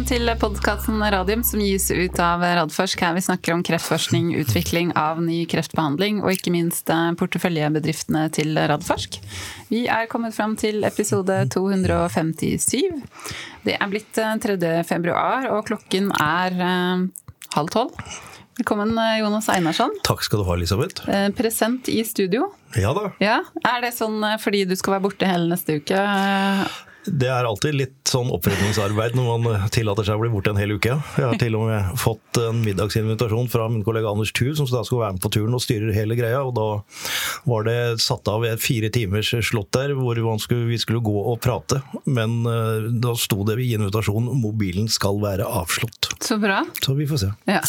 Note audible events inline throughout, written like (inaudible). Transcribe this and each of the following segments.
Velkommen til podkasten Radium som gis ut av Radforsk. Her vi snakker om kreftforskning, utvikling av ny kreftbehandling og ikke minst eh, porteføljebedriftene til Radforsk. Vi er kommet fram til episode 257. Det er blitt 3. Eh, februar, og klokken er eh, halv tolv. Velkommen, Jonas Einarsson. Takk skal du ha, Elisabeth. Present i studio. Ja da. Ja, Er det sånn fordi du skal være borte hele neste uke? Det er alltid litt sånn opprydningsarbeid når man tillater seg å bli borte en hel uke. Jeg har til og med fått en middagsinvitasjon fra min kollega Anders Thuel, som da skulle være med på turen og styrer hele greia. og Da var det satt av fire timers slott der hvor skulle, vi skulle gå og prate. Men uh, da sto det i invitasjonen 'mobilen skal være avslått'. Så bra. Så vi får se. Ja.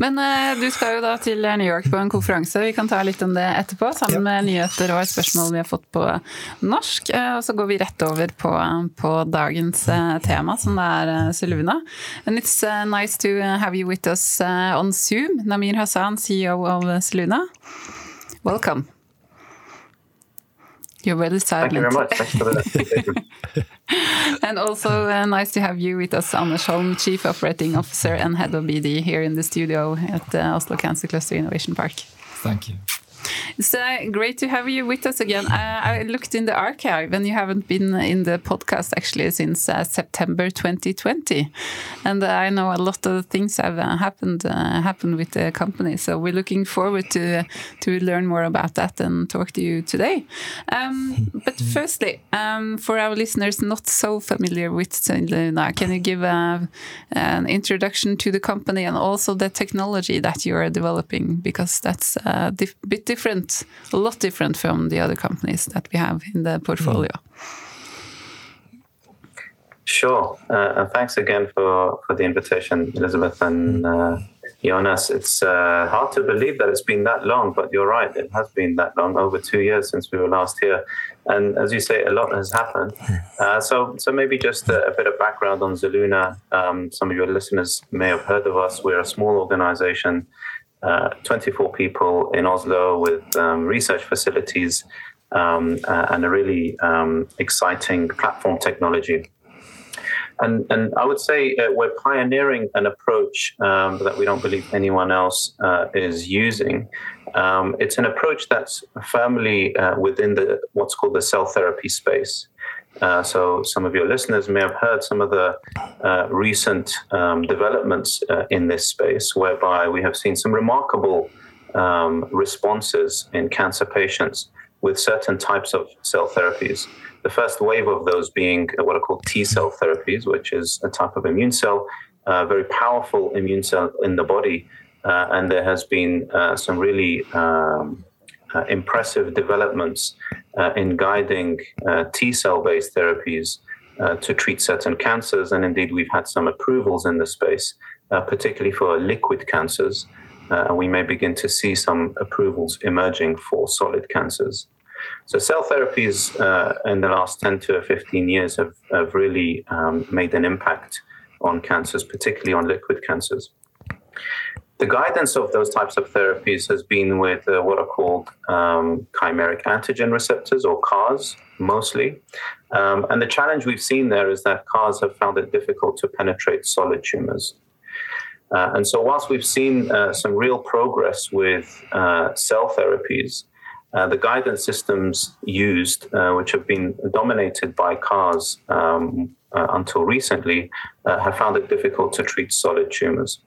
Men uh, du skal jo da til New York på en konferanse. Vi kan ta litt om det etterpå, sammen ja. med nyheter og et spørsmål vi har fått på norsk. Og så går vi rett over på på dagens eh, tema, som det er Sylvina. Seluna. And it's uh, nice to have you with us on Zoom. Namir Hassan, CEO of Sylvina. Welcome. You're very silent. Thank you very much. (laughs) and also uh, nice to have you with us, Anders Holm, Chief Operating Officer and Head of BD here in the studio at uh, Oslo Cancer Cluster Innovation Park. Thank you. It's uh, great to have you with us again. Uh, I looked in the archive, and you haven't been in the podcast actually since uh, September 2020. And I know a lot of things have uh, happened uh, happened with the company. So we're looking forward to to learn more about that and talk to you today. Um, but (laughs) firstly, um, for our listeners not so familiar with Luna, can you give a, an introduction to the company and also the technology that you are developing? Because that's a bit different different, a lot different from the other companies that we have in the portfolio. Sure, uh, and thanks again for, for the invitation, Elizabeth and uh, Jonas. It's uh, hard to believe that it's been that long, but you're right, it has been that long, over two years since we were last here. And as you say, a lot has happened. (laughs) Uh, so, so maybe just a, a, bit of background on Zelluna. Um, some of your listeners may have heard of us. We're a small organization uh, 24 people in Oslo with um, research facilities um, uh, and a really um, exciting platform technology. And, and I would say uh, we're pioneering an approach um, that we don't believe anyone else uh, is using. Um, it's an approach that's firmly uh, within the what's called the cell therapy space. Uh, so, some of your listeners may have heard some of the uh, recent um, developments uh, in this space, whereby we have seen some remarkable um, responses in cancer patients with certain types of cell therapies. The first wave of those being what are called T cell therapies, which is a type of immune cell, a uh, very powerful immune cell in the body. Uh, and there has been some really um, uh, impressive developments uh, in guiding uh, T cell based therapies to treat certain cancers. And indeed, we've had some approvals in the space, particularly for liquid cancers. and we may begin to see some approvals emerging for solid cancers. So cell therapies uh, in the last 10 to 15 years have, have really um, made an impact on cancers, particularly on liquid cancers the guidance of those types of therapies has been with uh, what are called um, chimeric antigen receptors or CARs mostly. Um, and the challenge we've seen there is that CARs have found it difficult to penetrate solid tumors. Uh, and so, whilst we've seen uh, some real progress with uh, cell therapies, uh, the guidance systems used, uh, which have been dominated by CARs um, until recently, have found it difficult to treat solid tumors.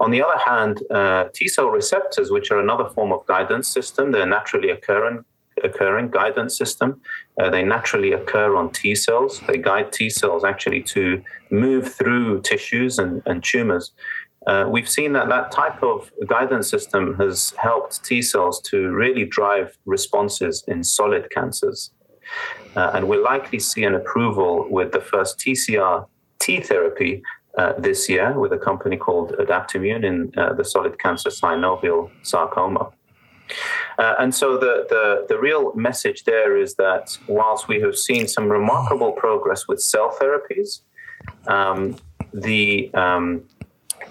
On the other hand, uh, T cell receptors, which are another form of guidance system, they're naturally occurring, occurring guidance system. Uh, they naturally occur on T cells. They guide T cells actually to move through tissues and, and tumors. Uh, we've seen that that type of guidance system has helped T cells to really drive responses in solid cancers. Uh, and we'll likely see an approval with the first TCR T therapy uh, this year with a company called Adaptimmune in uh, the solid cancer synovial sarcoma. Uh, and so the, the, the real message there is that whilst we have seen some remarkable progress with cell therapies, um, the um,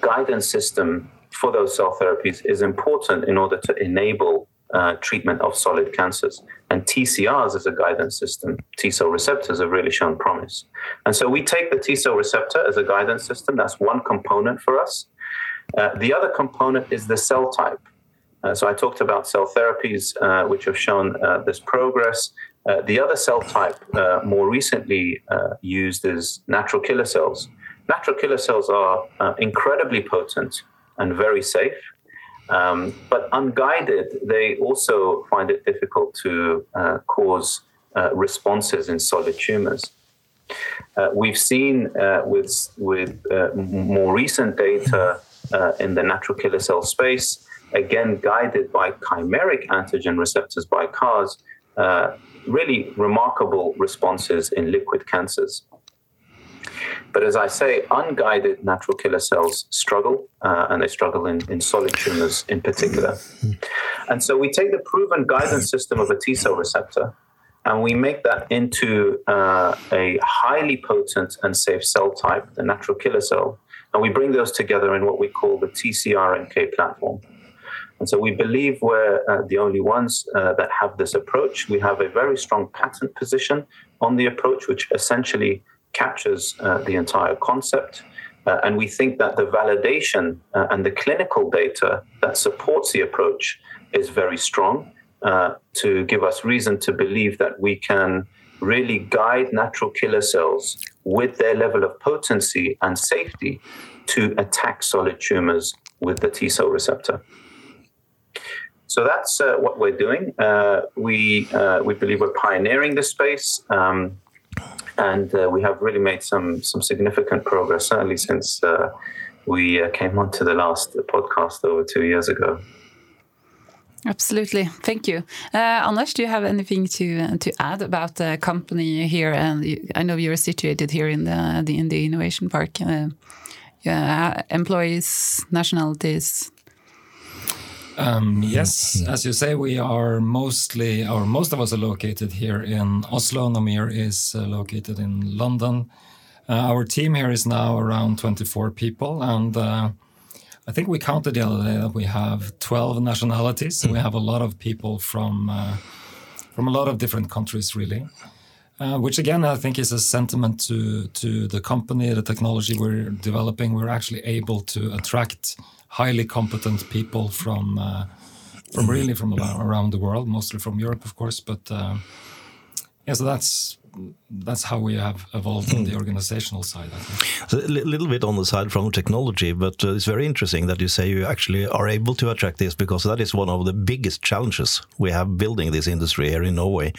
guidance system for those cell therapies is important in order to enable uh, treatment of solid cancers. And TCRs as a guidance system, T cell receptors have really shown promise. And so we take the T cell receptor as a guidance system. That's one component for us. Uh, the other component is the cell type. Uh, so I talked about cell therapies, uh, which have shown uh, this progress. Uh, the other cell type uh, more recently used is natural killer cells. Natural killer cells are incredibly potent and very safe. Um, but unguided, they also find it difficult to uh, cause uh, responses in solid tumors. Uh, we've seen uh, with with uh, more recent data uh, in the natural killer cell space, again guided by chimeric antigen receptors by CARs, really remarkable responses in liquid cancers. But as I say, unguided natural killer cells struggle, uh, and they struggle in, in solid tumors in particular. And so we take the proven guidance system of a T cell receptor and we make that into uh, a highly potent and safe cell type, the natural killer cell, and we bring those together in what we call the TCR-NK platform. And so we believe we're uh, the only ones uh, that have this approach. We have a very strong patent position on the approach, which essentially captures uh, the entire concept. Uh, and we think that the validation uh, and the clinical data that supports the approach is very strong uh, to give us reason to believe that we can really guide natural killer cells with their level of potency and safety to attack solid tumors with the T cell receptor. So that's uh, what we're doing. Uh, we we believe we're pioneering this space. Um, and uh, we have really made some some significant progress, certainly since uh, we uh, came onto the last podcast over two years ago. Absolutely, thank you, uh, Anders. Do you have anything to to add about the company here? And I know you're situated here in the, the in the innovation park. Uh, yeah, employees, nationalities, um, yes, as you say, we are mostly, or most of us are located here in Oslo. Namir is uh, located in London. Uh, our team here is now around 24 people, and uh, I think we counted the other day that we have 12 nationalities. Mm. We have a lot of people from uh, from a lot of different countries, really. Uh, which again, I think is a sentiment to to the company, the technology we're developing. We're actually able to attract highly competent people from uh, from really from around the world, mostly from Europe, of course. But uh, yeah, so that's that's how we have evolved on the hmm. organizational side. I think. So a little bit on the side from technology, but uh, it's very interesting that you say you actually are able to attract this because that is one of the biggest challenges we have building this industry here in Norway.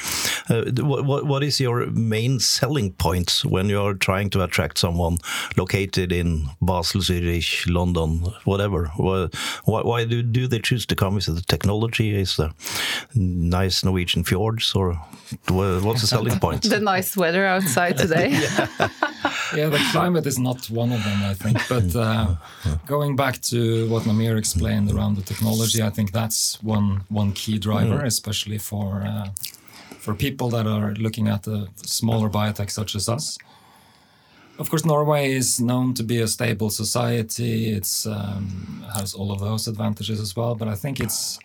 Uh, what, what is your main selling points when you are trying to attract someone located in Basel, Zurich, London, whatever? Why, why do, do they choose to come? Is it the technology? Is the nice Norwegian fjords, or what's the selling (laughs) point? Nice weather outside today. (laughs) yeah. yeah. the climate is not one of them, I think. But uh, going back to what Namir explained around the technology, I think that's one one key driver, mm. especially for uh, for people that are looking at the smaller biotech such as us. Of course, Norway is known to be a stable society. It um, has all of those advantages as well. But I think it's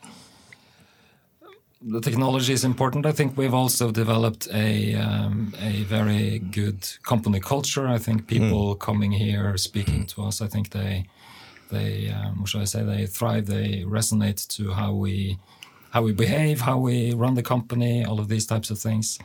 the technology is important. I think we've also developed a um, a very good company culture. I think people mm. coming here speaking to us, I think they they um, what should I say? They thrive. They resonate to how we how we behave, how we run the company, all of these types of things.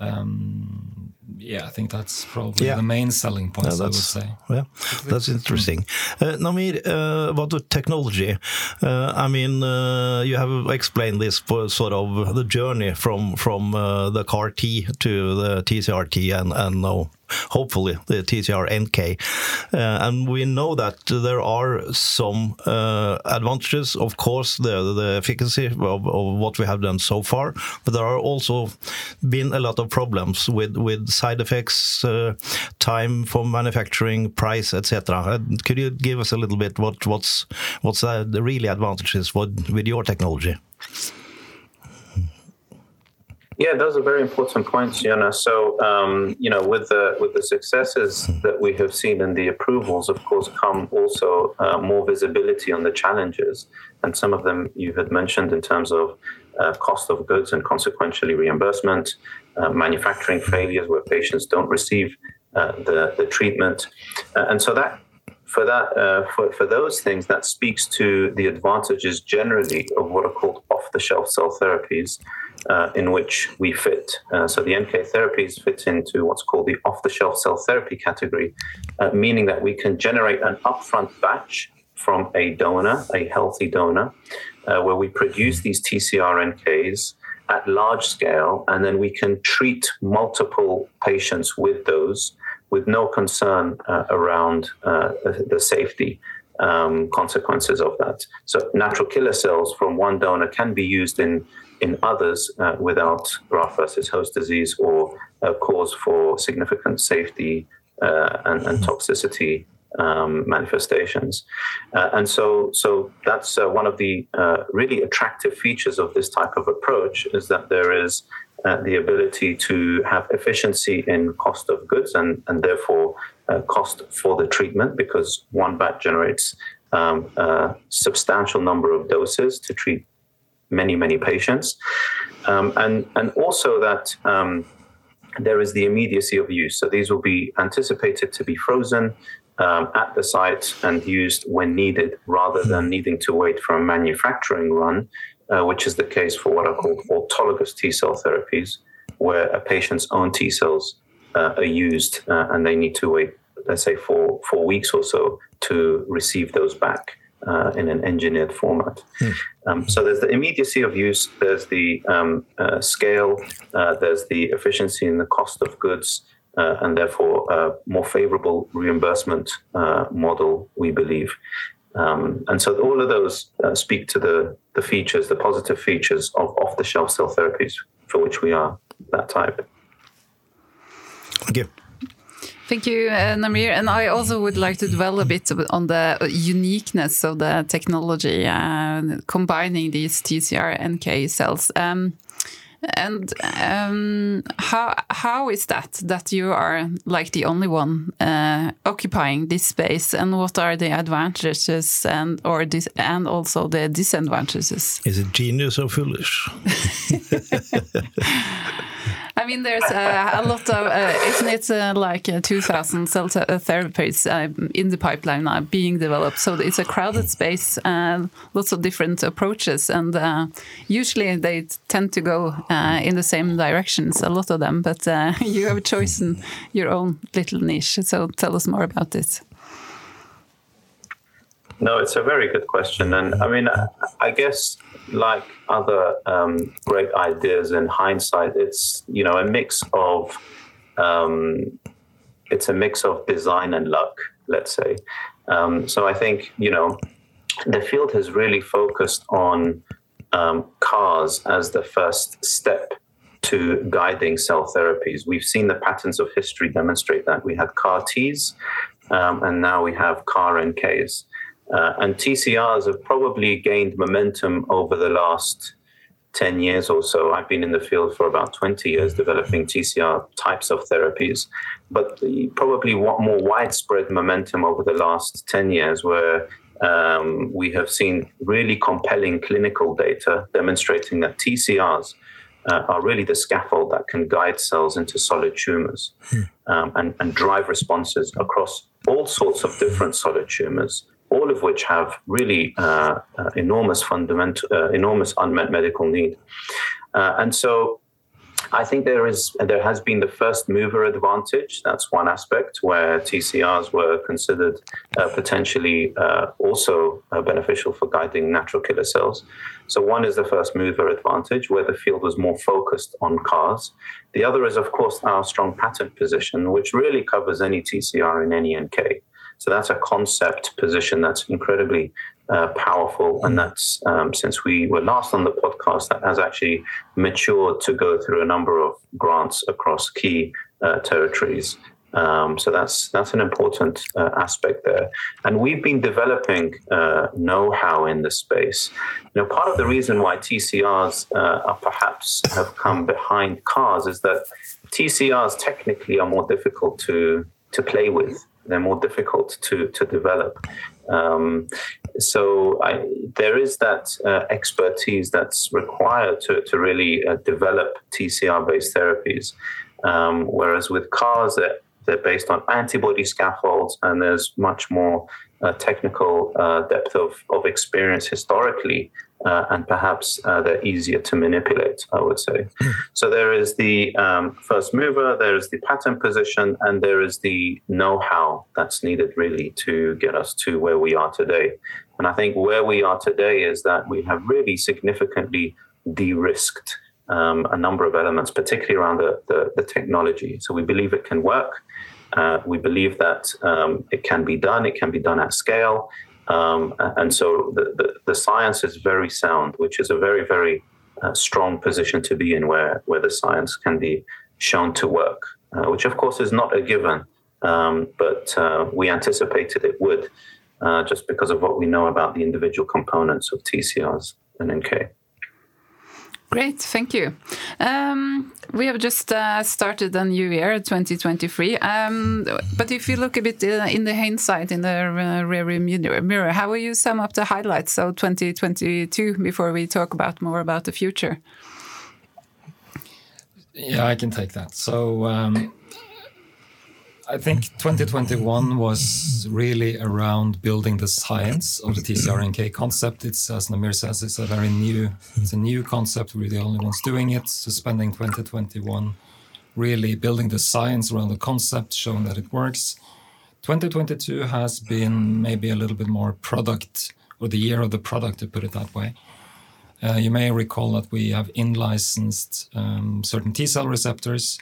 Um, yeah, I think that's probably yeah. the main selling point. Yeah, I would say. Yeah, that's interesting. Uh, Namir, uh, about the technology, uh, I mean, uh, you have explained this for sort of the journey from from uh, the CAR T to the TCRT and and now hopefully the TCR NK. Uh, and we know that there are some uh, advantages, of course, the, the efficacy of, of, what we have done so far, but there are also been a lot of problems with, with side effects, uh, time for manufacturing, price, etc. Uh, could you give us a little bit what what's what's the really advantages with, with your technology? Yeah, those are very important points, Yana. So, um, you know, with the with the successes that we have seen in the approvals, of course, come also uh, more visibility on the challenges, and some of them you had mentioned in terms of uh, cost of goods and consequentially reimbursement, uh, manufacturing failures where patients don't receive uh, the, the treatment. Uh, and so that for that uh, for, for those things that speaks to the advantages generally of what are called off-the-shelf cell therapies uh, in which we fit uh, so the nk therapies fit into what's called the off-the-shelf cell therapy category uh, meaning that we can generate an upfront batch from a donor a healthy donor uh, where we produce these tcr nks at large scale and then we can treat multiple patients with those with no concern uh, around uh, the safety um, consequences of that. So, natural killer cells from one donor can be used in in others uh, without graft versus host disease or a cause for significant safety uh, and, and, toxicity um, manifestations. Uh, and so, so that's uh, one of the really attractive features of this type of approach is that there is uh, the ability to have efficiency in cost of goods and, and therefore uh, cost for the treatment because one batch generates um, a substantial number of doses to treat many, many patients. Um, and, and also that um, there is the immediacy of use. So these will be anticipated to be frozen um, at the site and used when needed rather than needing to wait for a manufacturing run uh, which is the case for what are called autologous T cell therapies, where a patient's own T cells uh, are used uh, and they need to wait, let's say, for four weeks or so to receive those back. Uh, in an engineered format. Mm. Um, so there's the immediacy of use, there's the um, uh, scale, uh, there's the efficiency in the cost of goods, and therefore a more favorable reimbursement model, we believe. Um, and so all of those uh, speak to the, the features, the positive features of off the shelf cell therapies for which we are that type. Thank you. Thank you, uh, Namir. And I also would like to dwell a bit on the uniqueness of the technology, uh, combining these TCR NK cells. Um, and um, how how is that that you are like the only one uh, occupying this space, and what are the advantages and or dis and also the disadvantages? Is it genius or foolish? (laughs) (laughs) Mean, there's uh, a lot of, uh, isn't it uh, like uh, 2,000 cell uh, therapies uh, in the pipeline now being developed? So it's a crowded space, lots of different approaches, and usually they tend to go in the same directions, a lot of them, but (laughs) you have chosen your own little niche. So tell us more about this. No, it's a very good question. And I mean, I guess like other um, great ideas in hindsight, it's you know a mix of um, it's a mix of design and luck, let's say. Um, so I think you know the field has really focused on um, CARs as the first step to guiding cell therapies. We've seen the patterns of history demonstrate that. We had CAR Ts, um, and now we have CAR NKs. Uh, and TCRs have probably gained momentum over the last 10 years or so. I've been in the field for about 20 years developing TCR types of therapies, but probably more widespread momentum over the last 10 years where um, we have seen really compelling clinical data demonstrating that TCRs uh, are really the scaffold that can guide cells into solid tumors hmm. um, and, and drive responses across all sorts of different solid tumors all of which have really uh, uh, enormous fundamental, uh, enormous unmet medical need. Uh, and so I think there is there has been the first mover advantage. That's one aspect where TCRs were considered uh, potentially uh, also beneficial for guiding natural killer cells. So one is the first mover advantage, where the field was more focused on CARs. The other is, of course, our strong patent position, which really covers any TCR in any NK. So that's a concept position that's incredibly uh, powerful. And that's um, since we were last on the podcast, that has actually matured to go through a number of grants across key uh, territories. Um, so that's that's an important uh, aspect there, and we've been developing uh, know-how in this space. You know, part of the reason why TCRs uh, are perhaps have come behind CARs is that TCRs technically are more difficult to to play with they're more difficult to, to develop. Um, so I, there is that uh, expertise that's required to, to really uh, develop TCR based therapies. Um, whereas with CARs, they're, they're, based on antibody scaffolds, and there's much more uh, technical uh, depth of, of experience historically uh, and perhaps uh, they're easier to manipulate, I would say. so there is the um, first mover, there is the patent position, and there is the know how that's needed really to get us to where we are today. And I think where we are today is that we have really significantly de risked um, a number of elements, particularly around the, the, the, technology. So we believe it can work. Uh, we believe that um, it can be done, it can be done at scale. Um, and so the, the, the, science is very sound, which is a very, very uh, strong position to be in where, where the science can be shown to work, uh, which of course is not a given, um, but uh, we anticipated it would uh, just because of what we know about the individual components of TCRs and NK. Great, thank you. Um, we have just uh, started a new year, 2023. Um, but if you look a bit uh, in the hindsight, in the uh, rear mirror, how will you sum up the highlights of 2022 before we talk about more about the future? Yeah, I can take that. So um, I think 2021 was really around building the science of the TCR-NK concept. It's as Namir says, it's a very new, it's a new concept. We're the only ones doing it. So spending 2021 really building the science around the concept, showing that it works. 2022 has been maybe a little bit more product, or the year of the product, to put it that way. Uh, you may recall that we have in-licensed um, certain T cell receptors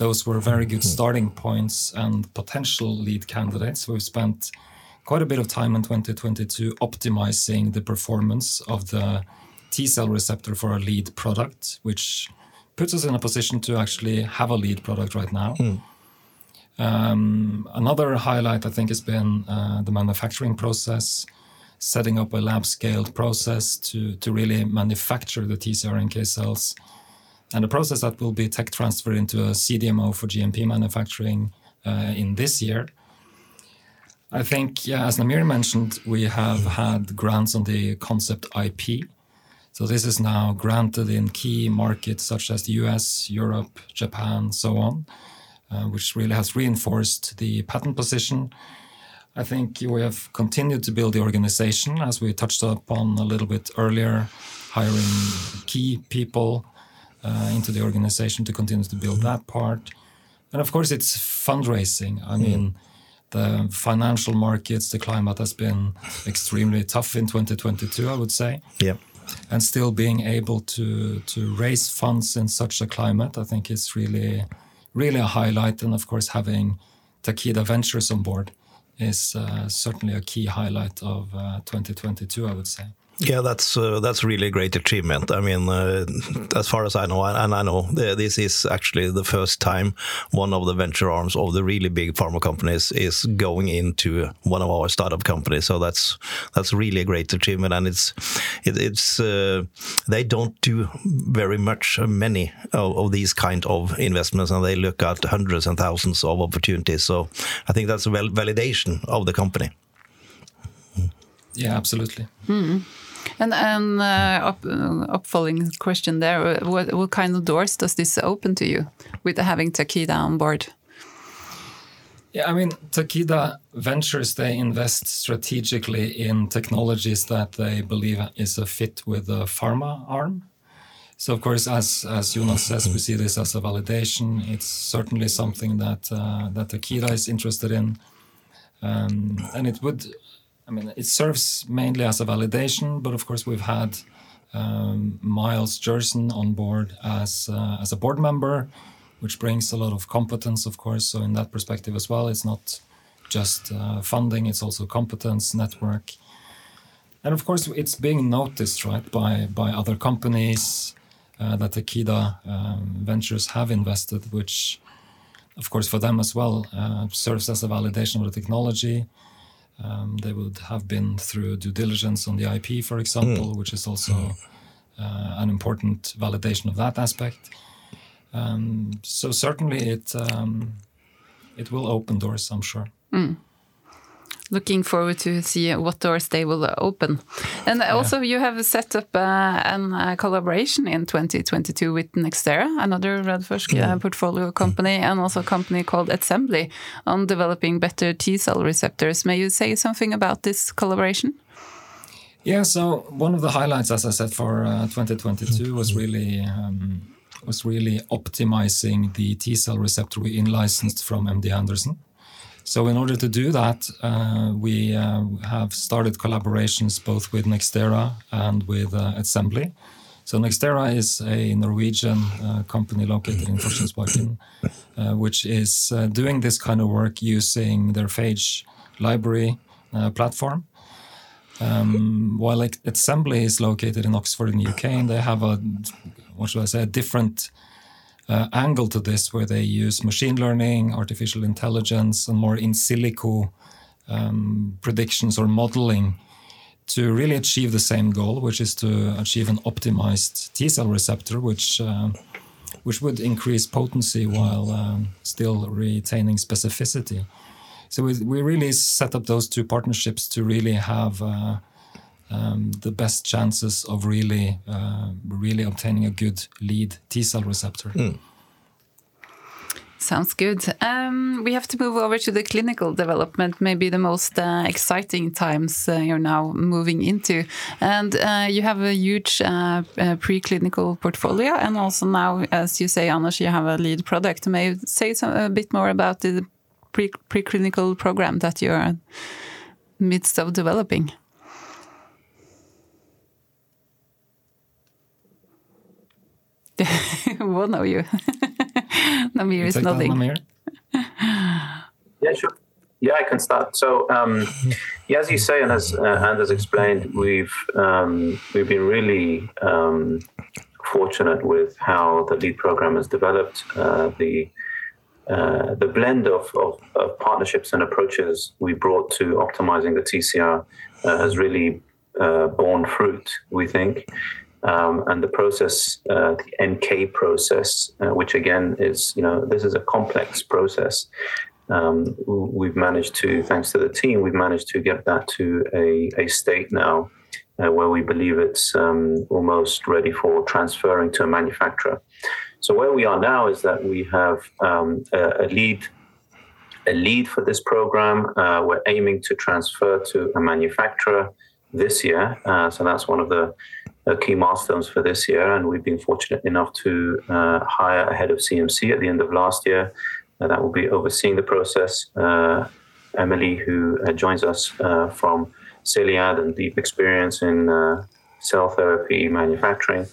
those were very good hmm. starting points and potential lead candidates. We've spent quite a bit of time in 2022 optimizing the performance of the T cell receptor for our lead product, which puts us in a position to actually have a lead product right now. Mm. Um, another highlight, I think, has been uh, the manufacturing process, setting up a lab scaled process to, to really manufacture the TCR NK cells and a process that will be tech transferred into a CDMO for GMP manufacturing uh, in this year. I think, yeah, as Namir mentioned, we have had grants on the concept IP. So this is now granted in key markets such as the US, Europe, Japan, so on, uh, which really has reinforced the patent position. I think we have continued to build the organization, as we touched upon a little bit earlier, hiring key people into the organization to continue to build that part. And of course, it's fundraising. I mean, the financial markets, the climate has been extremely tough in 2022, I would say. Yeah. And still being able to to raise funds in such a climate, I think is really, really a highlight. And of course, having Takeda Ventures on board is uh, certainly a key highlight of uh, 2022, I would say. Yeah, that's uh, that's really a great achievement. I mean, uh, as far as I know, and I know this is actually the first time one of the venture arms of the really big pharma companies is going into one of our startup companies. So that's that's really a great achievement, and it's it, it's uh, they don't do very much uh, many of, of, these kind of investments, and they look at hundreds and thousands of opportunities. So I think that's a validation of the company. Yeah, absolutely. Mm. And and uh, up, uh, up following question there, what what kind of doors does this open to you with having Takeda on board? Yeah, I mean, Takeda Ventures, they invest strategically in technologies that they believe is a fit with the pharma arm. So, of course, as, as Jonas says, we see this as a validation. It's certainly something that, uh, that Takeda is interested in. Um, and it would I mean, it serves mainly as a validation, but of course, we've had um, Miles Jerson on board as uh, as a board member, which brings a lot of competence, of course. So in that perspective as well, it's not just uh, funding; it's also competence, network, and of course, it's being noticed, right, by by other companies uh, that Takeda um, Ventures have invested, which, of course, for them as well uh, serves as a validation of the technology um, they would have been through due diligence on the IP, for example, mm. which is also mm. uh, an important validation of that aspect. Um, so certainly, it um, it will open doors, I'm sure. Mm. Looking forward to see what doors they will open. And yeah. also, you have set up uh, a collaboration in 2022 with Nextera, another Radforsk yeah. uh, portfolio company, and also a company called Etcembly on developing better T cell receptors. May you say something about this collaboration? Yeah, so one of the highlights, as I said, for uh, 2022 was really um, was really optimizing the T cell receptor we in licensed from MD Anderson. So in order to do that, uh, we uh, have started collaborations both with Nextera and with uh, Etcembly. So Nextera is a Norwegian uh, company located in Forskningsparken, uh, which is uh, doing this kind of work using their phage library platform. Um, while Etcembly is located in Oxford in the UK, and they have a what should I say a different uh, angle to this, where they use machine learning, artificial intelligence, and more in silico um, predictions or modeling to really achieve the same goal, which is to achieve an optimized T cell receptor, which uh, which would increase potency while um, still retaining specificity. So we, we really set up those two partnerships to really have uh, um, the best chances of really, uh, really obtaining a good lead T cell receptor. Mm. Sounds good. Um, we have to move over to the clinical development, maybe the most uh, exciting times uh, you're now moving into. And uh, you have a huge uh, uh, preclinical portfolio, and also now, as you say, Anders, you have a lead product. May you say some, a bit more about the pre preclinical program that you're midst of developing? (laughs) (laughs) One of you. Namir is (laughs) nodding. Namir? yeah, sure. Yeah, I can start. So, um, yeah, as you say, and as uh, Anders explained, we've um, we've been really um, fortunate with how the lead program has developed. Uh, the uh, the blend of, of, of, partnerships and approaches we brought to optimizing the TCR uh, has really uh, borne fruit, we think. Um, and the process, uh, the NK process, uh, which again is, you know, this is a complex process. Um, we've managed to, thanks to the team, we've managed to get that to a, a state now uh, where we believe it's um, almost ready for transferring to a manufacturer. So where we are now is that we have um, a, a, lead a lead for this program. Uh, we're aiming to transfer to a manufacturer this year. Uh, so that's one of the key milestones for this year. And we've been fortunate enough to uh, hire a head of CMC at the end of last year. Uh, that will be overseeing the process. Uh, Emily, who uh, joins us from Gilead and deep experience in cell therapy manufacturing.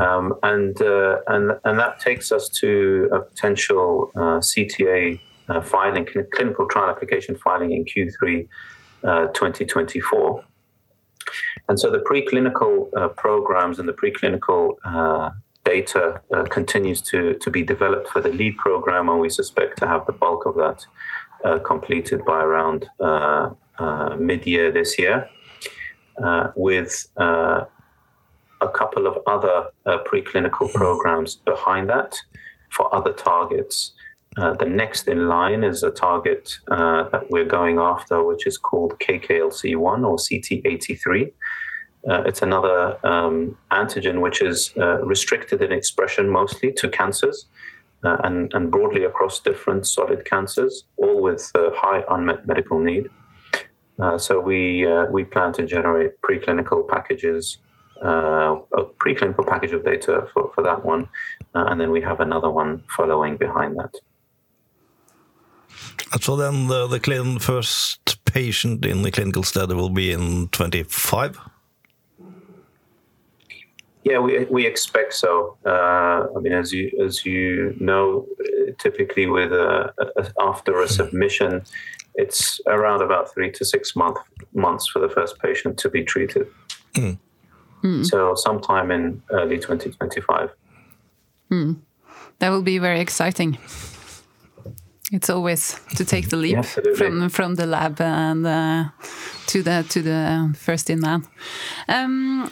Um, and, and, and that takes us to a potential CTA filing, clinical trial application filing in Q3 2024. And so the preclinical uh, programs and the preclinical uh, data uh, continues to, to be developed for the lead program, and we suspect to have the bulk of that uh, completed by around uh, uh, mid year this year, with a couple of other preclinical programs behind that for other targets. The next in line is a target that we're going after, which is called KKLC1 or CT83. Uh, it's another um, antigen which is uh, restricted in expression mostly to cancers uh, and, and, broadly across different solid cancers, all with high unmet medical need. so we we plan to generate preclinical packages uh, a preclinical package of data for, for that one, uh, and then we have another one following behind that. So then the, the first patient in the clinical study will be in 25? Yeah, we, we expect so. Uh, I mean, as you as you know, typically with a, a, after a submission, it's around about three to six month, months for the first patient to be treated. Mm. Mm. So sometime in early 2025. Mm. That will be very exciting. It's always to take the leap from from the lab and uh, to the to the first in man. Um,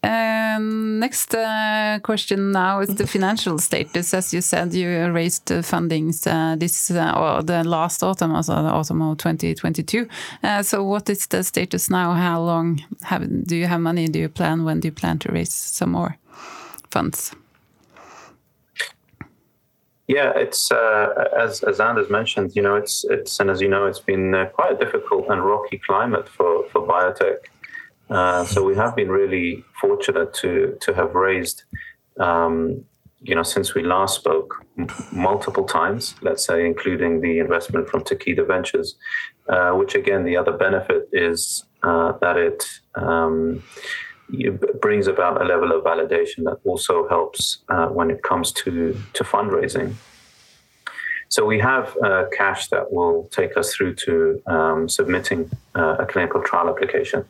Um, next uh, question now is the financial status. As you said, you raised fundings uh, this uh, or the last autumn, also the autumn of 2022. Uh, so, what is the status now? How long have, do you have money? Do you plan? When do you plan to raise some more funds? Yeah, it's uh, as as Anders mentioned. You know, it's it's and as you know, it's been uh, quite a difficult and rocky climate for for biotech. Uh, so we have been really fortunate to to have raised, um, you know, since we last spoke, m- multiple times. Let's say, including the investment from Takeda Ventures, uh, which again, the other benefit is uh, that it. Um, it brings about a level of validation that also helps uh, when it comes to, to fundraising. So we have uh, cash that will take us through to um, submitting uh, a clinical trial application.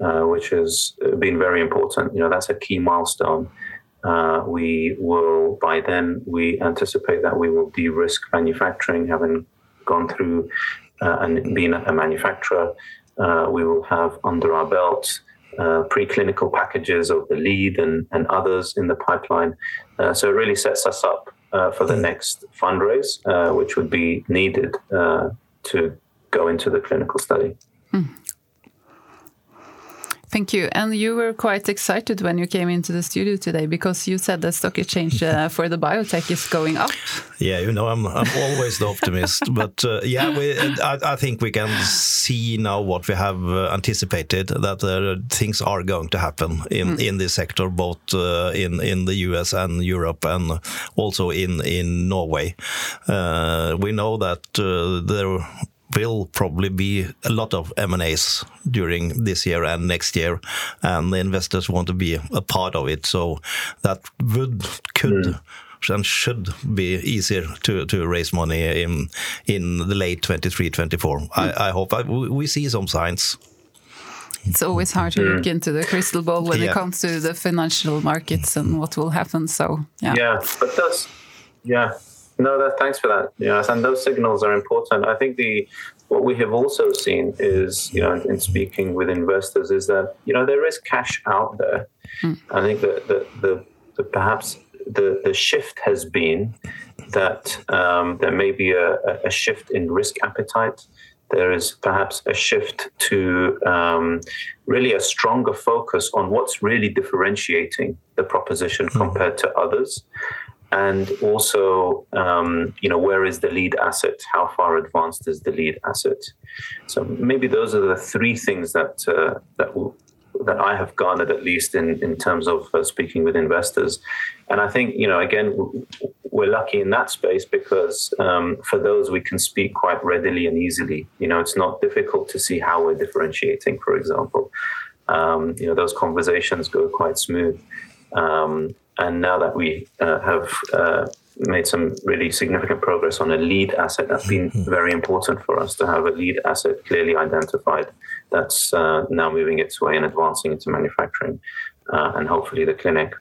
Uh, which has been very important. You know, that's a key milestone. Uh, we will, by then, we anticipate that we will de risk manufacturing, having gone through uh, and been a manufacturer. Uh, we will have under our belt uh, preclinical packages of the lead and, and others in the pipeline. so it really sets us up for the next fundraise, which would be needed to go into the clinical study. Mm. Thank you. And you were quite excited when you came into the studio today because you said the stock exchange uh, for the biotech is going up. Yeah, you know, I'm, I'm always the optimist. (laughs) but uh, yeah, we, I, I, think we can see now what we have uh, anticipated that uh, things are going to happen in, mm. in this sector, both uh, in, in the US and Europe and also in, in Norway. Uh, we know that there will probably be a lot of M&As during this year and next year, and the investors want to be a part of it. So that would could mm. and should be easier to, to raise money in in the late 23, 24. Mm. I, I hope I, we see some signs. It's always hard to mm. look into the crystal ball when yeah. it comes to the financial markets and what will happen. So yeah, yeah, but that's yeah no, that, thanks for that. Yes, and those signals are important. I think the what we have also seen is, you know, in speaking with investors, is that you know there is cash out there. Mm. I think that the, the, the, perhaps the the shift has been that um, there may be a, a, shift in risk appetite. There is perhaps a shift to um, really a stronger focus on what's really differentiating the proposition mm. compared to others and also um, you know where is the lead asset? How far advanced is the lead asset? So maybe those are the three things that uh, that that I have garnered at least in in terms of uh, speaking with investors. And I think you know again we're lucky in that space because um, for those we can speak quite readily and easily. You know it's not difficult to see how we're differentiating for example. Um, you know those conversations go quite smooth. Um, and now that we uh, have uh, made some really significant progress on a lead asset, that's been mm-hmm. very important for us to have a lead asset clearly identified that's uh, now moving its way and advancing into manufacturing uh, and hopefully the clinic.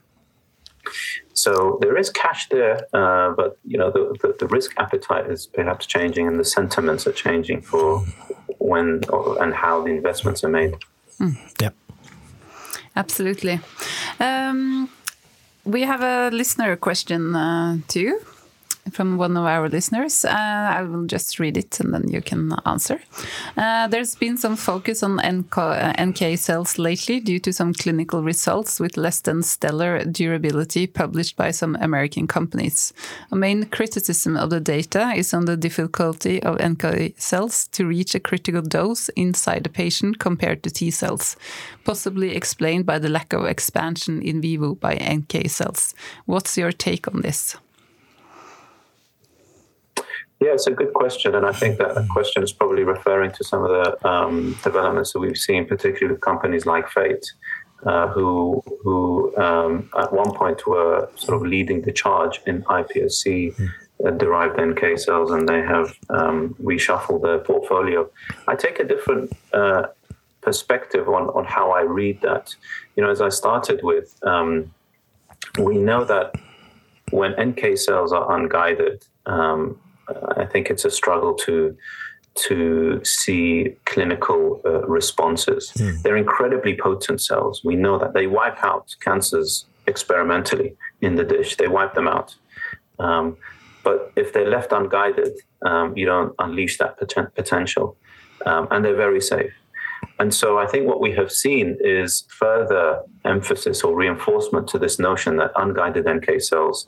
So there is cash there, uh, but you know the, the, the, risk appetite is perhaps changing, and the sentiments are changing for when or, and how the investments are made. Mm. Yeah, absolutely. Um, we have a listener question uh, too from one of our listeners. Uh, I will just read it and then you can answer. Uh, there's been some focus on NK, uh, NK, cells lately due to some clinical results with less than stellar durability published by some American companies. A main criticism of the data is on the difficulty of NK cells to reach a critical dose inside the patient compared to T cells, possibly explained by the lack of expansion in vivo by NK cells. What's your take on this? Yeah, it's a good question, and I think that question is probably referring to some of the um, developments that we've seen, particularly with companies like Fate, uh, who who um, at one point were sort of leading the charge in iPSC. Uh, derived NK cells, and they have um, reshuffled their portfolio. I take a different uh, perspective on, on how I read that. You know, as I started with, um, we know that when NK cells are unguided, um, I think it's a struggle to to see clinical uh, responses. Mm. They're incredibly potent cells. We know that they wipe out cancers experimentally in the dish, they wipe them out. Um, but if they're left unguided, um, you don't unleash that poten- potential. Um, and they're very safe. And so I think what we have seen is further emphasis or reinforcement to this notion that unguided NK cells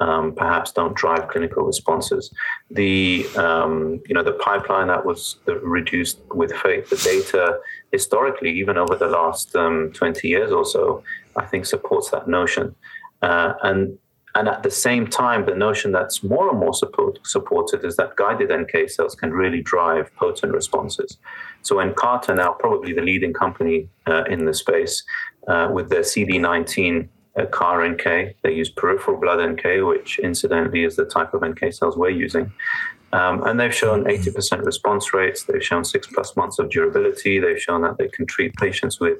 um, perhaps don't drive clinical responses. The um, you know the pipeline that was reduced with faith, the data historically, even over the last um, 20 years or so, I think supports that notion. Uh, and and at the same time, the notion that's more and more support, supported is that guided NK cells can really drive potent responses. So, Nkarta now probably the leading company uh, in the space uh, with their CD19 uh, CAR NK. They use peripheral blood NK, which incidentally is the type of NK cells we're using. Um, and they've shown 80% response rates. They've shown six plus months of durability. They've shown that they can treat patients with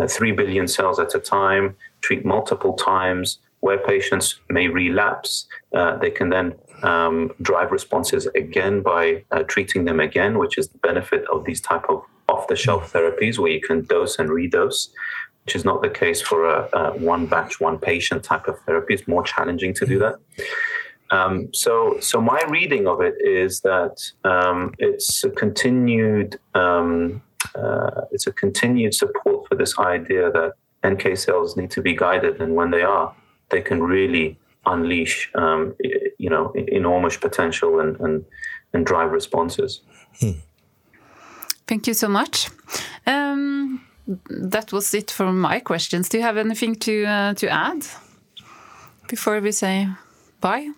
uh, 3 billion cells at a time, treat multiple times. Where patients may relapse, uh, they can then um, drive responses again by uh, treating them again, which is the benefit of these type of off-the-shelf therapies where you can dose and redose which is not the case for a, a, one batch, one patient type of therapy. It's more challenging to do that. Um, so, so my reading of it is that um, it's a continued, um, uh, it's a continued support for this idea that NK cells need to be guided, and when they are, they can really unleash, um, you know, enormous potential and and, and drive responses. Hmm. Thank you so much. Um, that was it for my questions. Do you have anything to uh, to add before we say bye?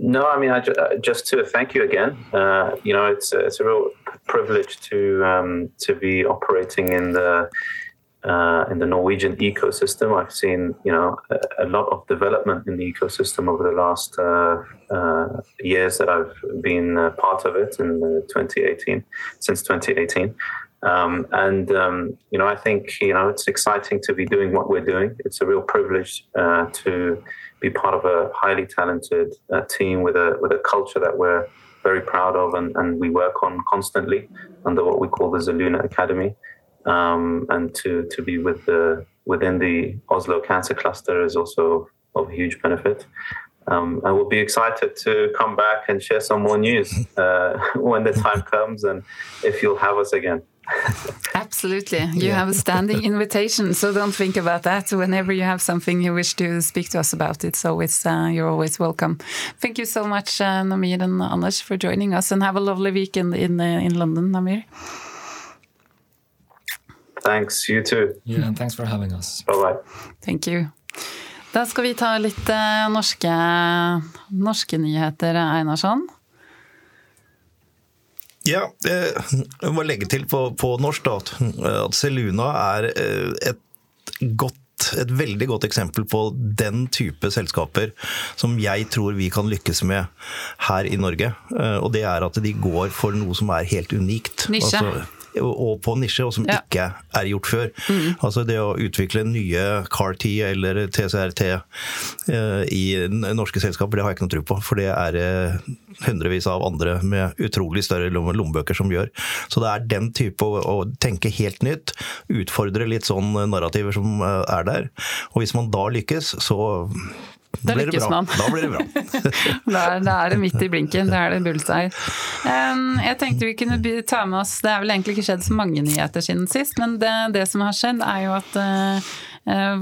No, I mean, I, uh, just to thank you again. Uh, you know, it's it's a real privilege to um, to be operating in the uh, in the Norwegian ecosystem. I've seen, you know, a, a, lot of development in the ecosystem over the last uh, uh, years that I've been part of it in 2018, since 2018. Um, and um, you know, I think you know it's exciting to be doing what we're doing. It's a real privilege uh, to be part of a highly talented uh, team with a with a culture that we're very proud of, and, and we work on constantly under what we call the Zelluna Academy um, and to to be with the within the Oslo Cancer Cluster is also of huge benefit. Um, I will be excited to come back and share some more news uh, (laughs) when the time comes, and if you'll have us again. Absolutely. You yeah. have a standing (laughs) invitation, so don't think about that. Whenever you have something you wish to speak to us about, it's always uh, you're always welcome. Thank you so much, uh, Namir and Anders, for joining us, and have a lovely week in in, uh, in London, Namir. Thanks, you too. Yeah, and thanks for having us. Bye bye. Thank you. Da skal vi ta litt uh, norske, norske nyheter, Einarsson. Ja, eh, jeg må legge til på, på norsk da, at Seluna er eh, et godt et veldig godt eksempel på den type selskaper som jeg tror vi kan lykkes med her i Norge. Og det er at de går for noe som er helt unikt. Nisje. Altså, og på nisje, og som ja. ikke er gjort før. Mm. Altså det å utvikle nye CAR-T eller TCRT eh, i norske selskaper, det har jeg ikke noe tro på. For det er eh, hundrevis av andre med utrolig større lommebøker som gjør. Så det er den type å, å tenke helt nytt, utfordre litt sånn narrativer som eh, er der. Og hvis man da lykkes, så da lykkes man. Da blir det bra. (laughs) da, er, da, er, det midt i blinken. Da er det bullseye. Um, jeg tenkte vi kunne ta med oss Det er vel egentlig ikke skjedd så mange nyheter siden sist, men det, det som har skjedd, er jo at uh,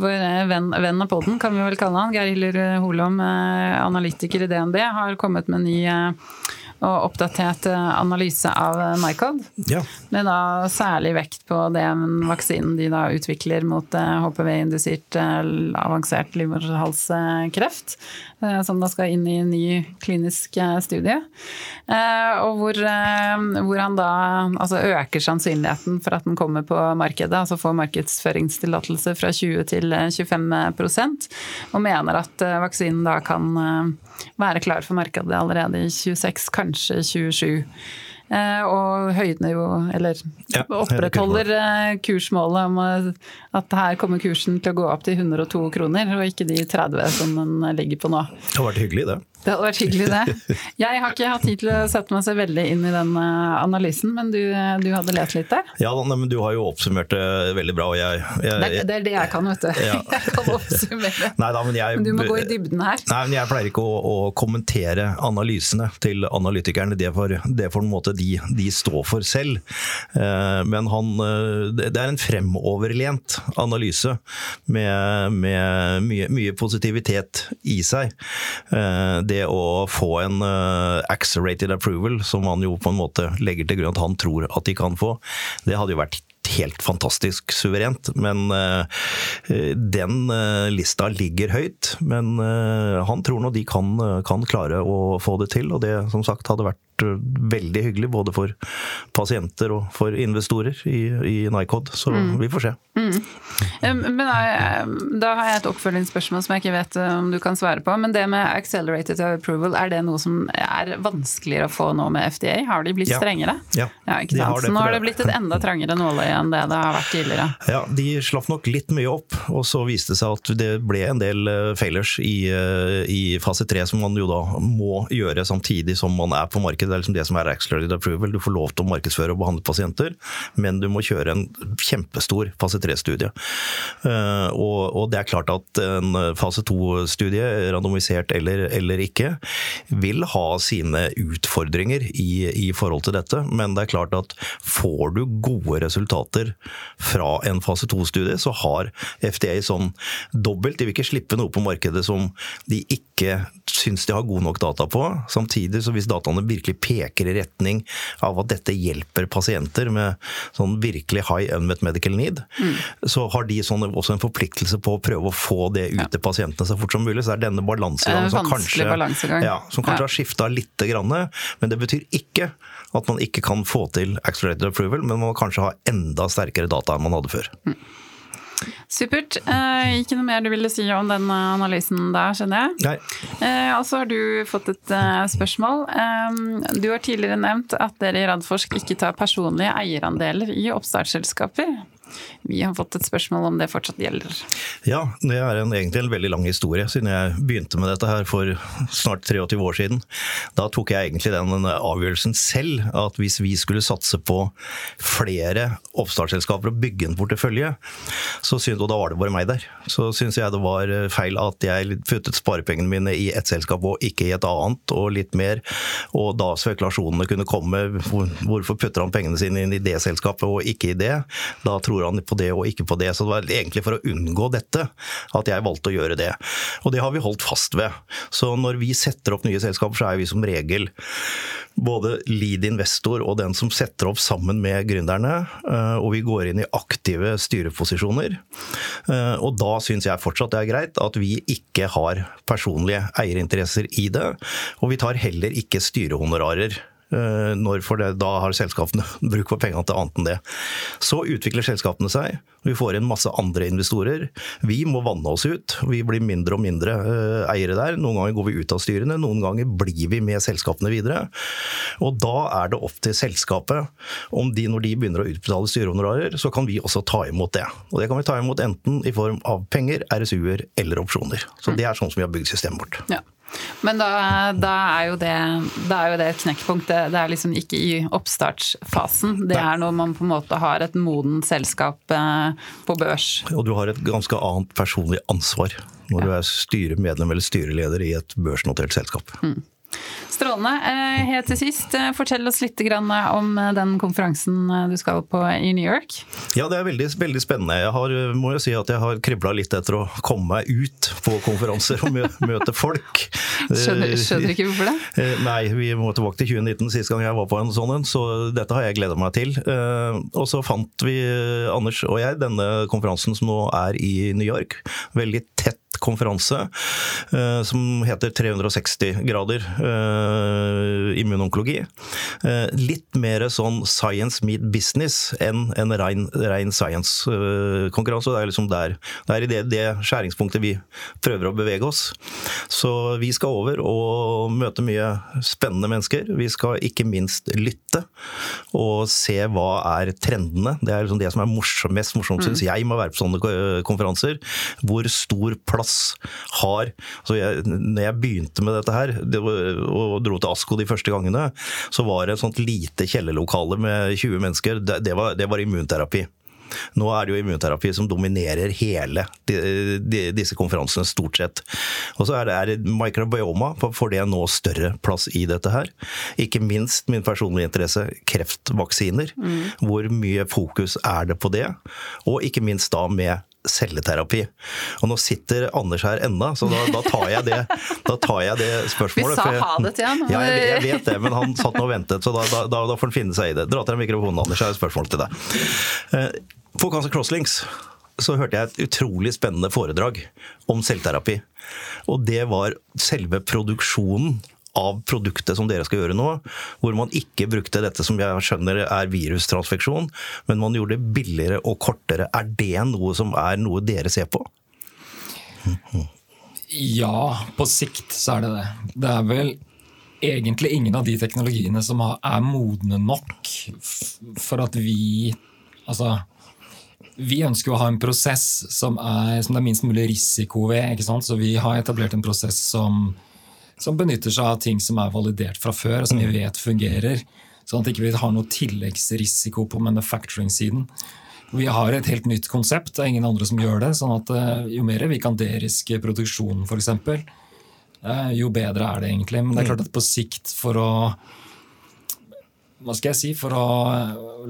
vår venn, venn, av podden, kan vi vel kalle han, Geir Hiller Holom, uh, analytiker i DNB, har kommet med ny uh, og oppdatert eh, analyse av eh, Nycod. Ja. Med da særlig vekt på den vaksinen de da utvikler mot HPV-indusert eh, avansert livmorhalskreft. Som da skal inn i en ny klinisk studie. Og hvor, hvor han da altså øker sannsynligheten for at den kommer på markedet. Altså får markedsføringstillatelse fra 20 til 25% og mener at vaksinen da kan være klar for markedet allerede i 26, kanskje 27. Eh, og høyner jo, eller ja, opprettholder eh, kursmålet om at her kommer kursen til å gå opp til 102 kroner, og ikke de 30 som den ligger på nå. Det har vært hyggelig, det. Det hadde vært hyggelig, det. (laughs) Jeg har ikke hatt tid til å sette meg så veldig inn i den eh, analysen, men du, du hadde lest litt der? Ja, men du har jo oppsummert det veldig bra. og jeg, jeg, det, det, er det jeg kan, vet du. Ja. (laughs) Jeg kan oppsummere. Nei, da, men, jeg, men, du må gå i dybden her. Nei, men Jeg pleier ikke å, å kommentere analysene til analytikerne. Det får, det får en måte de, de står for selv. Eh, men han, eh, det er en fremoverlent analyse med, med mye, mye positivitet i seg. Det å få en uh, accelerated approval, som han jo på en måte legger til grunn at han tror at de kan få, det hadde jo vært helt fantastisk suverent. Men uh, den uh, lista ligger høyt. Men uh, han tror nå de kan, kan, klare å få det til, og det som sagt hadde vært veldig hyggelig både for pasienter og for investorer i, i Nycod. Så mm. vi får se. Mm. Men da har jeg et oppfølgingsspørsmål som jeg ikke vet om du kan svare på. Men det med accelerated approval, er det noe som er vanskeligere å få nå med FDA? Har de blitt ja. strengere? Ja, ja ikke sant? Så nå har det blitt et enda trangere nåløye enn det det har vært tidligere? Ja, de slapp nok litt mye opp, og så viste det seg at det ble en del eh, failures i, eh, i fase tre som man jo da må gjøre samtidig som man er på markedet det er liksom det som er accelerated approval. Du får lov til å markedsføre og behandle pasienter, men du må kjøre en kjempestor fase 3-studie. Eh, og, og, det er klart at en fase 2-studie, randomisert eller, eller, ikke, vil ha sine utfordringer i, i forhold til dette. Men det er klart at får du gode resultater fra en fase 2-studie, så har FDA sånn dobbelt. De vil ikke slippe noe på markedet som de ikke syns de har god nok data på. Samtidig, så hvis dataene virkelig peker i retning av at dette hjelper pasienter med sånn virkelig high unmet medical need, mm. så har de sånn også en forpliktelse på å prøve å få det ut til pasientene så fort som mulig. Så det er denne balansegangen som kanskje, ja, som kanskje ja. har skifta lite grann. Men det betyr ikke at man ikke kan få til accelerated approval, men man må kanskje ha enda sterkere data enn man hadde før. Mm. Supert. Eh, ikke noe mer du ville si om den analysen der, skjønner jeg? Nei. Eh, og så har du fått et eh, spørsmål. Eh, du har tidligere nevnt at dere i Radforsk ikke tar personlige eierandeler i oppstartsselskaper. Vi har fått et spørsmål om det fortsatt gjelder. Ja, det er en, egentlig en veldig lang historie, siden jeg begynte med dette her for snart 23 år siden. Da tok jeg egentlig den avgjørelsen selv, at hvis vi skulle satse på flere oppstartsselskaper og bygge en portefølje, så synes, og da var det bare meg der, så syns jeg det var feil at jeg puttet sparepengene mine i ett selskap og ikke i et annet, og litt mer. Og da spekulasjonene kunne komme, hvorfor putter han pengene sine inn i det selskapet og ikke i det? Da tror tror han på det og ikke på det. Så det var egentlig for å unngå dette at jeg valgte å gjøre det. Og det har vi holdt fast ved. Så når vi setter opp nye selskaper, så er vi som regel både lead investor og den som setter opp sammen med gründerne. Eh, og vi går inn i aktive styreposisjoner. Eh, og da syns jeg fortsatt det er greit at vi ikke har personlige eierinteresser i det. Og vi tar heller ikke styrehonorarer Eh, når for det, da har selskapene (laughs) bruk for pengene til annet enn det. Så utvikler selskapene seg. Vi får inn masse andre investorer. Vi må vanne oss ut. Vi blir mindre og mindre eh, eiere der. Noen ganger går vi ut av styrene, noen ganger blir vi med selskapene videre. Og da er det opp til selskapet om de, når de begynner å utbetale styrehonorarer, så kan vi også ta imot det. Og det kan vi ta imot enten i form av penger, RSU-er eller opsjoner. Så det er sånn som vi har bygd systemet vårt. Ja. Men da, da, er jo det, da er jo det et knekkpunkt. Det, det, er liksom ikke i oppstartsfasen. Det er når man på en måte har et modent selskap eh, på børs. Og du har et ganske annet personlig ansvar når ja. du er styremedlem eller styreleder i et børsnotert selskap. Mm. Strålende. Eh, helt til sist, eh, fortell oss litt om eh, den konferansen du skal på i New York. Ja, det er veldig, veldig spennende. Jeg har, må jo si at jeg har kribla litt etter å komme meg ut på konferanser og (laughs) møte folk. Skjønner, skjønner ikke hvorfor det? Nei, vi må tilbake til 2019, sist gang jeg var på en sånn en, så dette har jeg gleda meg til. Og så fant vi, Anders og jeg, denne konferansen som nå er i New York. Veldig tett konferanse eh, som heter 360 grader eh, immunonkologi. Eh, litt mer sånn science meet business enn en rein, rein science-konkurranse. det er liksom der, det er i det, det, skjæringspunktet vi prøver å bevege oss. Så vi skal over og møte mye spennende mennesker. Vi skal ikke minst lytte og se hva er trendene. Det er liksom det som er morsom, mest morsomt, mm. syns jeg, med å være på sånne konferanser. Hvor stor plass plass har altså jeg, Når jeg begynte med dette her det og dro til Asko de første gangene, så var det et sånt lite kjellerlokale med 20 mennesker. Det, det, var, det var immunterapi. Nå er det jo immunterapi som dominerer hele de, de, disse konferansene, stort sett. Og så er det, er microbioma, får det nå større plass i dette her. Ikke minst min personlige interesse, kreftvaksiner. Mm. Hvor mye fokus er det på det? Og ikke minst da med celleterapi. Og nå sitter Anders her ennå, så da, da, tar det, da, tar jeg det, spørsmålet. Vi sa ha det til han. Ja, jeg, jeg, vet det, men han satt nå og ventet, så da, da, får han finne seg i det. Dra til deg mikrofonen, Anders, jeg har et spørsmål til deg. For på Cancer Crosslinks så hørte jeg et utrolig spennende foredrag om selvterapi. Og det var selve produksjonen av produktet som dere skal gjøre nå, hvor man ikke brukte dette som jeg skjønner er virustransfeksjon, men man gjorde det billigere og kortere. Er det noe som er noe dere ser på? Ja, på sikt så er det det. Det er vel egentlig ingen av de teknologiene som er modne nok for at vi Altså vi ønsker å ha en prosess som, er, som det er minst mulig risiko ved. ikke sant? Så vi har etablert en prosess som, som benytter seg av ting som er validert fra før, og som vi mm. vet fungerer. Sånn at vi ikke har noe tilleggsrisiko på manufacturing-siden. Vi har et helt nytt konsept, det er ingen andre som gjør det. sånn at eh, Jo mer vi kan deriske produksjonen, f.eks., eh, jo bedre er det egentlig. Men det er klart at på sikt, for å hva skal jeg si, for å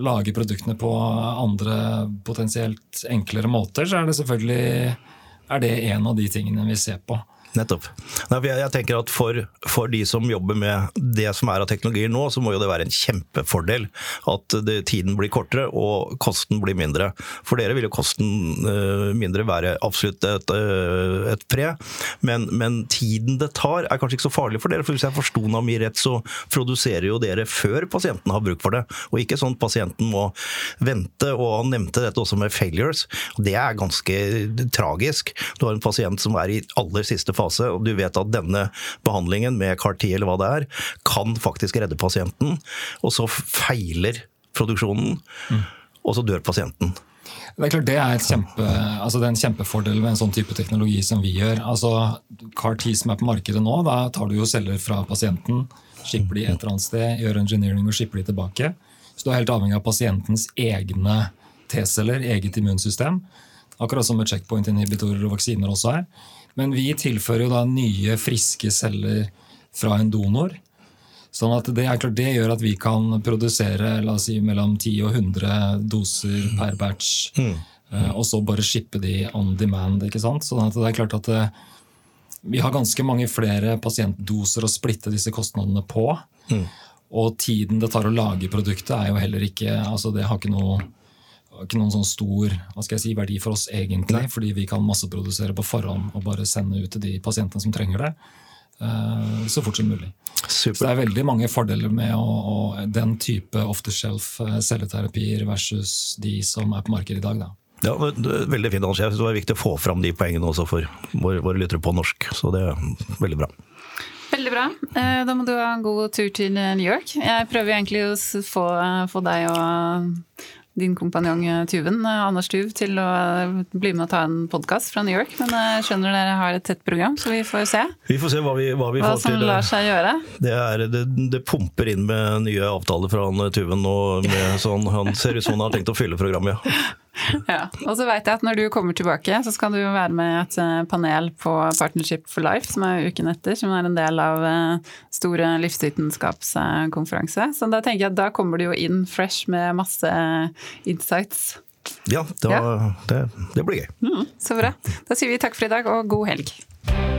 lage produktene på andre potensielt enklere måter, så er det selvfølgelig er det en av de tingene vi ser på. Nettopp. Jeg tenker at for, for, de som jobber med det som er av teknologier nå, så må jo det være en kjempefordel at det, tiden blir kortere og kosten blir mindre. For dere vil jo kosten uh, mindre være absolutt et, uh, et pre, men, men, tiden det tar er kanskje ikke så farlig for dere. For hvis jeg forsto Nami rett, så produserer jo dere før pasienten har bruk for det, og ikke sånn at pasienten må vente. Og han nevnte dette også med failures. Det er ganske tragisk. Du har en pasient som er i aller siste fase fase, og du vet at denne behandlingen med CAR-T eller hva det er, kan faktisk redde pasienten, og så feiler produksjonen, mm. og så dør pasienten. Det er klart det er, kjempe, altså det er en kjempefordel med en sånn type teknologi som vi gjør. Altså CAR-T som er på markedet nå, da tar du jo celler fra pasienten, skipper de et eller annet sted, gjør engineering og skipper de tilbake. Så du er helt avhengig av pasientens egne T-celler, eget immunsystem. Akkurat som med checkpoint-inhibitorer og vaksiner også er. Men vi tilfører jo da nye, friske celler fra en donor. Sånn at det, er klart, det gjør at vi kan produsere la oss si, mellom 10 og 100 doser per batch. Mm. Mm. Og så bare shippe de on demand. ikke sant? Sånn at det er klart at eh, vi har ganske mange flere pasientdoser å splitte disse kostnadene på. Mm. Og tiden det tar å lage produktet, er jo heller ikke altså Det har ikke noe ikke noen sånn stor hva skal jeg si, verdi for oss, egentlig, Nei. fordi vi kan masseprodusere på forhånd og bare sende ut til de pasientene som trenger det. Uh, så fort som mulig. Super. Så det er veldig mange fordeler med å, å, den type off the shelf uh, celleterapier versus de som er på markedet i dag. Da. Ja, Veldig fint, Anders. Jeg synes Det var viktig å få fram de poengene også for våre, våre lyttere på norsk. Så det er veldig bra. Veldig bra. Eh, da må du ha en god tur til New York. Jeg prøver egentlig å få, få deg og din kompanjong eh, Tuven, eh, Anders Tuv, til å eh, bli med og ta en podkast fra New York. Men jeg skjønner dere har et tett program, så vi får se. Vi får se hva vi, hva vi hva får til. Hva som lar seg gjøre. Det, er, det, det, pumper inn med nye avtaler fra han Tuven, og sånn, han ser ut som han har tenkt å fylle programmet. (laughs) (laughs) Ja. Og så vet jeg at når du kommer tilbake, så skal du være med i et eh, panel på Partnership for Life, som er uken etter, som er en del av eh, store livsvitenskapskonferanse. Så da tenker jeg at da kommer du jo inn fresh med masse insights. Ja, det, ja. det, det blir gøy. Mm, så bra. Da sier vi takk for i dag, og god helg.